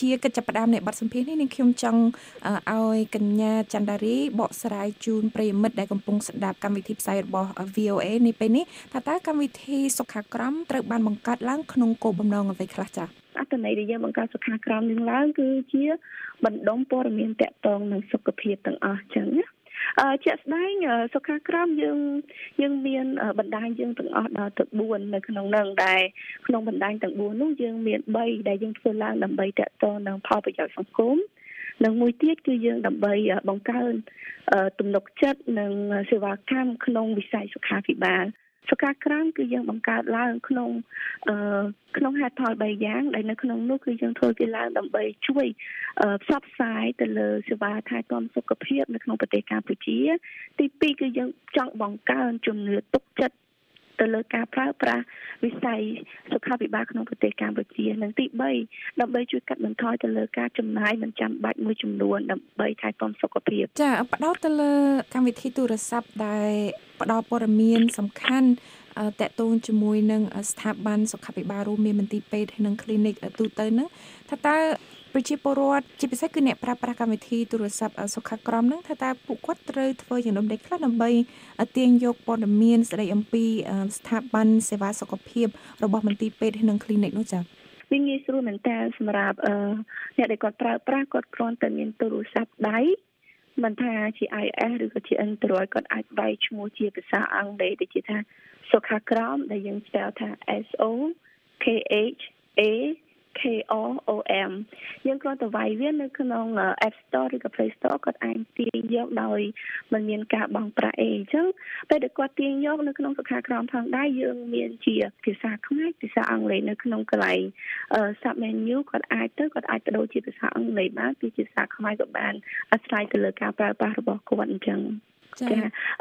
ជាកិច្ចផ្ដើមនៃបទសម្ភាសន៍នេះនាងខ្ញុំចង់ឲ្យកញ្ញាច័ន្ទដារីបកស្រាយជូនប្រិយមិត្តដែលកំពុងស្ដាប់កម្មវិធីផ្សាយរបស់ VOA នេះពេលនេះថាតើកម្មវិធីសុខាក្រមត្រូវបានបង្កើតឡើងក្នុងគោលបំណងអ្វីខ្លះចា៎អត្ថន័យដែលយើងបង្កើតសុខាក្រមនឹងឡើងគឺជាបណ្ដុំព័ត៌មានតកតងនឹងសុខភាពទាំងអស់ចឹងណាអឺ ជាក់ស្ដែងសុខាក្រមយើងយើងមានបណ្ដាញយើងទាំងអស់ដល់ទៅ4នៅក្នុងនឹងដែរក្នុងបណ្ដាញទាំង4នោះយើងមាន3ដែលយើងធ្វើឡើងដើម្បីតកតងនឹងផលប្រយោជន៍សង្គមនិងមួយទៀតគឺយើងដើម្បីបង្កើនទំនុកចិត្តនិងសេវាកម្មក្នុងវិស័យសុខាភិបាល សកាក្រមគឺយើងបង្កើតឡើងក្នុងអឺក្នុងហេតុផល3យ៉ាងដែលនៅក្នុងនោះគឺយើងធ្វើវាឡើងដើម្បីជួយផ្សព្វផ្សាយទៅលើសេវាថែទាំសុខភាពនៅក្នុងប្រទេសកម្ពុជា ទី2គឺយើងចង់បង្កើនជំនឿទុកចិត្ត ទៅលើការប្រើប្រាស់វិស័យសុខាភិបាលក្នុងប្រទេសកម្ពុជានិងទី3ដើម្បីជួយកាត់បន្ថយទៅលើការចំណាយមិនចាំបាច់មួយចំនួនដើម្បីថែទាំសុខភាពចាផ្ដោតទៅលើកម្មវិធីទូរស័ព្ទដែលផ្ដល់ព័ត៌មានសំខាន់ តកតងជាមួយនឹងស្ថាប័នសុខាភិបាលរួមមានមន្ទីរពេទ្យនិង clinic ទូទៅហ្នឹងថាតើប្រជាពលរដ្ឋជាពិសេសគឺអ្នកប្រើប្រាស់កម្មវិធីទូរស័ព្ទសុខាក្រមហ្នឹងថាតើពួកគាត់ត្រូវធ្វើយ៉ាងដូចម្តេចខ្លះដើម្បីទាញយកព័ត៌មានស្ដីអំពីស្ថាប័នសេវាសុខភាពរបស់មន្ទីរពេទ្យនិង clinic នោះចា៎វាងាយស្រួលមែនតើសម្រាប់អ្នកដែលគាត់ប្រើប្រាស់គាត់គ្រាន់តែមានទូរស័ព្ទដៃមិនថាជា iOS ឬក៏ជា Android គាត់អាចបែកឈ្មោះជាភាសាអង់គ្លេសដូចជាថា សុខាក្រមដែលយើងស្ពលថា S O K H A KOOM យើងគ្រាន់តែវាយវានៅក្នុង App Store ឬក៏ Play Store គាត់អាចទាញយកដោយមិនមានការបង់ប្រាក់អីអញ្ចឹងពេលដែលគាត់ទាញយកនៅក្នុងសុខាក្រមផងដែរយើងមានជាភាសាខ្មែរភាសាអង់គ្លេសនៅក្នុងកន្លែង Sub menu គាត់អាចទៅគាត់អាចបដូរជាភាសាអង់គ្លេសបានពីភាសាខ្មែរក៏បានអាស្រ័យទៅលើការប្រើប្រាស់របស់គាត់អញ្ចឹង ចា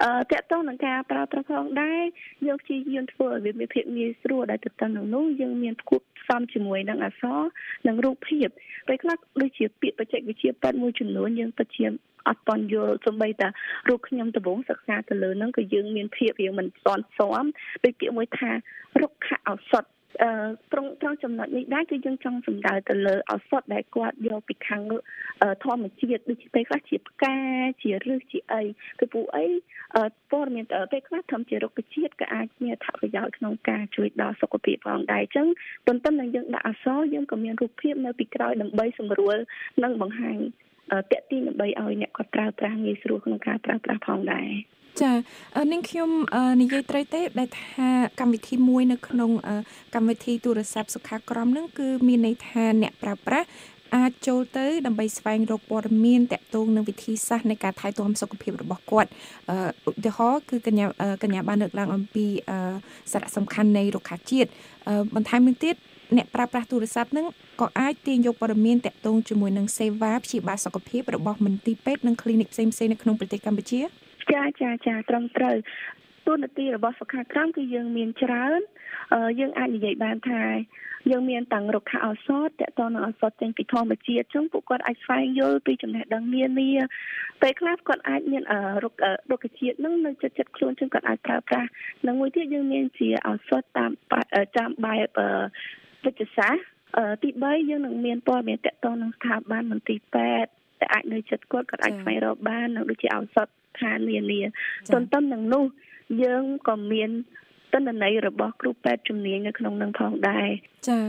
អឺតកតងនឹងការប្រើប្រាស់ផងដែរយើងព្យាយាមធ្វើឲ្យវាមានភាពងាយស្រួលដែលទៅតាមនឹងនោះយើងមានផ្គប់ផ្សំជាមួយនឹងអក្សរនិងរូបភាពពេលខ្លះដូចជាពាក្យបច្ចេកវិទ្យាប៉ែតមួយចំនួនយើងពិតជាអត់តន់យល់សំបីតារូបខ្ញុំដំបងសិក្សាទៅលើហ្នឹងក៏យើងមានភាពរៀងមិនស្ទាន់ស្ទាំដូចពាក្យមួយថារុក្ខឱសថអឺ ត្រង់ត្រង់ចំណុចនេះដែរគឺយើងចង់សំដៅទៅលើឱសថដែលគាត់យកពីខាងធម្មជាតិដូចជាពេលខ្លះជាផ្កាជាឫសជាអីគឺពូអីព័ត៌មានពេលខ្លះធម្មជារុក្ខជាតិក៏អាចមានអត្ថប្រយោជន៍ក្នុងការជួយដល់សុខភាពផងដែរអញ្ចឹងទន្ទឹមនឹងយើងដាក់អសរយើងក៏មានរូបភាពនៅពីក្រោយដើម្បីសម្រួលនិងបង្ហាញតេទីដើម្បីឲ្យអ្នកគាត់ប្រើប្រាស់ងាយស្រួលក្នុងការប្រើប្រាស់ផងដែរ ចានាងខ្ញុំនិយាយត្រូវទេ ដែលថាកម្មវិធីមួយនៅក្នុងកម្មវិធីទូរស័ព្ទសុខាក្រមនឹងគឺមានន័យថាអ្នកប្រើប្រាស់អាចចូលទៅដើម្បីស្វែងរកព័ត៌មានតាក់ទងនឹងវិធីសាស្ត្រនៃការថែទាំសុខភាពរបស់គាត់ឧទាហរណ៍គឺកញ្ញាកញ្ញាបានលើកឡើងអំពីសារៈសំខាន់នៃរុក្ខាជាតិបន្ថែមនឹងទៀតអ្នកប្រើប្រាស់ទូរស័ព្ទនឹងក៏អាចទាញយកព័ត៌មានតាក់ទងជាមួយនឹងសេវាព្យាបាលសុខភាពរបស់មន្ទីរពេទ្យនិង clinic ផ្សេងៗនៅក្នុងប្រទេសកម្ពុជា ចាចាចាត្រឹមត្រូវទូនាទីរបស់សុខាក្រមគឺយើងមានច្រើនយើងអាចនិយាយបានថាយើងមានតាំងរុក្ខឱសថតកតនឹងឱសថចេញពីធម្មជាតិចឹងពួកគាត់អាចស្វែងយល់ពីចំណេះដឹងនានាពេលខ្លះគាត់អាចមានរុក្ខរុក្ខជាតិនឹងនៅចិត្តចិត្តខ្លួនចឹងគាត់អាចប្រើប្រាស់និងមួយទៀតយើងមានជាឱសថតាមតាមបែបវិទ្យាសាស្ត្រទី3យើងនឹងមានព័ត៌មានតកតនឹងស្ថាប័នមន្ទីរពេទ្យ ដែលអាចនៅចិត្តគាត់គាត់អាចស្វែងរកបាននិងដូចជាឱសថឋាននានាទន្ទឹមនឹងនោះយើងក៏មានទិន្នន័យរបស់គ្រូពេទ្យជំនាញនៅក្នុងនឹងផងដែរចា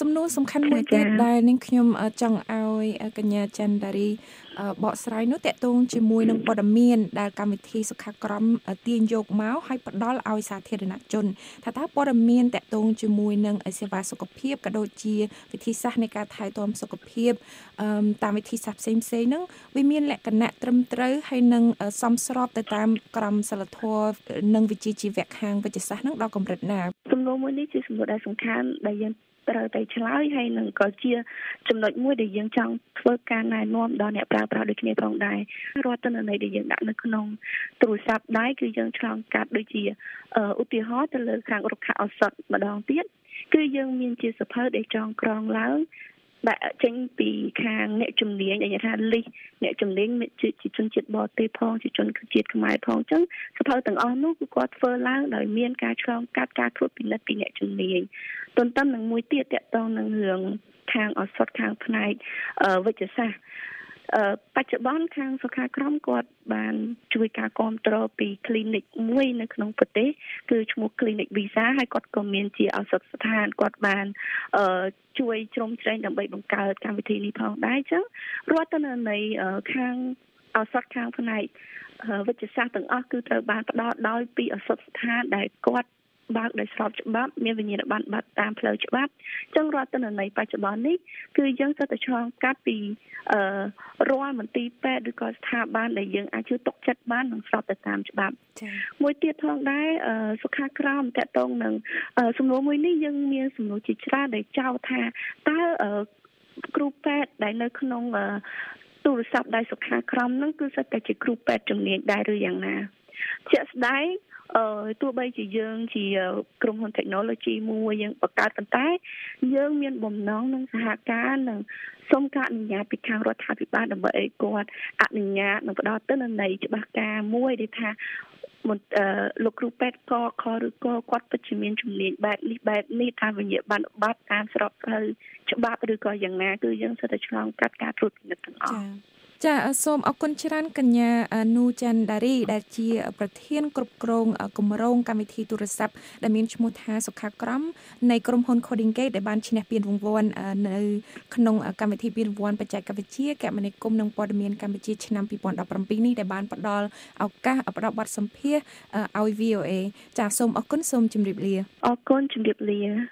សំណួរសំខាន់មួយទៀតដែលនាងខ្ញុំចង់ឲ្យកញ្ញាច័ន្ទដារី បកស្រាយនោះតកតងជាមួយនឹងព័ត៌មានដែលកម្មវិធីសុខាក្រមទាញយកមកឲ្យផ្ដល់ឲ្យសាធារណជន ថាតើព័ត៌មានតកតងជាមួយនឹងសេវាសុខភាពក៏ដូចជា វិធីសាស្ត្រនៃការថែទាំសុខភាពតាមវិធីសាស្ត្រផ្សេងផ្សេងហ្នឹងវាមានលក្ខណៈត្រឹមត្រូវហើយនឹងសមស្របទៅតាមក្រមសីលធម៌និងវិជ្ជាជីវៈខាងវិទ្យាសាស្ត្រហ្នឹងដល់កម្រិតណាសំណួរមួយនេះជាសំណួរដែលសំខាន់ដែលយើង ត្រូវតែឆ្លើយហើយនឹងក៏ជាចំណុចមួយដែលយើងចង់ធ្វើការណែនាំដល់អ្នកប្រើប្រាស់ដូចគ្នាផងដែររាល់ទិន្នន័យដែលយើងដាក់នៅក្នុងទូរស័ព្ទដៃគឺយើងឆ្លងកាត់ដូចជាឧទាហរណ៍ទៅលើខាងរុក្ខឱសថម្ដងទៀតគឺយើងមានជាសភៅដែលចងក្រងឡើង ដាក់ចេញពីខាងអ្នកជំនាញដែលថាលិះអ្នកជំនាញជាជនជាតិបរទេសផងជាជនជាតិខ្មែរផងអញ្ចឹងសភៅទាំងអស់នោះគឺគាត់ធ្វើឡើងដោយមានការឆ្លងកាត់ការត្រួតពិនិត្យពីអ្នកជំនាញទន្ទឹមនឹងមួយទៀតតកតងនឹងរឿងខាងឱសថខាងផ្នែកវិទ្យាសាស្ត្រ បច្ចុប្បន្នខាងសុខាក្រមគាត់បានជួយការគ្រប់គ្រងពី clinic មួយនៅក្នុងប្រទេសគឺឈ្មោះ clinic Visa ហើយគាត់ក៏មានជាឱសថស្ថានគាត់បានអឺជួយជ្រោមជ្រែងដើម្បីបង្កើតកម្មវិធីនេះផងដែរអញ្ចឹងរដ្ឋទៅនៅខាងឱសថខាងផ្នែកវិទ្យាសាស្ត្រទាំងអស់គឺត្រូវបានផ្ដល់ដោយពីឱសថស្ថានដែលគាត់ បើកដោយស្របច្បាប់មានវិញ្ញាណបត្របាត់តាមផ្លូវច្បាប់អញ្ចឹងរដ្ឋទិន្នន័យបច្ចុប្បន្ននេះគឺយើងសិតតែឆ្លងកាត់ពីអឺរាល់មន្ទីរពេទ្យឬក៏ស្ថាប័នដែលយើងអាចជឿទុកចិត្តបាននិងស្របទៅតាមច្បាប់ចា៎មួយទៀតផងដែរសុខាក្រមតកតងនឹងសំណួរមួយនេះយើងមានសំណួរជាច្រើនដែលចោទថាតើគ្រូពេទ្យដែលនៅក្នុងទូរស័ព្ទដៃសុខាក្រមនឹងគឺសិតតែជាគ្រូពេទ្យជំនាញដែរឬយ៉ាងណាជាក់ស្ដែង អឺទោះបីជាយើងជាក្រុមហ៊ុន technology មួយយើងបង្កើតប៉ុន្តែយើងមានបំណងនឹងសហការនឹងសូមការអនុញ្ញាតពីខាងរដ្ឋាភិបាលដើម្បីឲ្យគាត់អនុញ្ញាតនឹងផ្ដល់ទិន្នន័យច្បាស់ការមួយដែលថាមន្ត្រីលោកគ្រូពេទ្យកខឬក៏គាត់ពិតជាមានជំនាញបែបនេះបែបនេះថាវិញ្ញាបនបត្រតាមស្របផ្លូវច្បាប់ឬក៏យ៉ាងណាគឺយើងសិតតែឆ្លងកាត់ការត្រួតពិនិត្យទាំងអស់ចា សូមអរគុណច្រើនកញ្ញានូចាន់ដារីដែលជា ប្រធានគ្រប់គ្រងគម្រោងកម្មវិធីទូរស័ព្ទដែលមានឈ្មោះថាសុខាក្រមនៃក្រុមហ៊ុន Coding Gate ដែលបានឈ្នះពានរង្វាន់នៅក្នុងកម្មវិធីពានរង្វាន់បច្ចេកវិទ្យាគមនាគមន៍និងព័ត៌មានកម្ពុជាឆ្នាំ2017នេះដែលបានផ្ដល់ឱកាសផ្ដល់បទសម្ភាសន៍ឲ្យ VOA ចាសូមអរគុណសូមជម្រាបលាអរគុណជម្រាបលា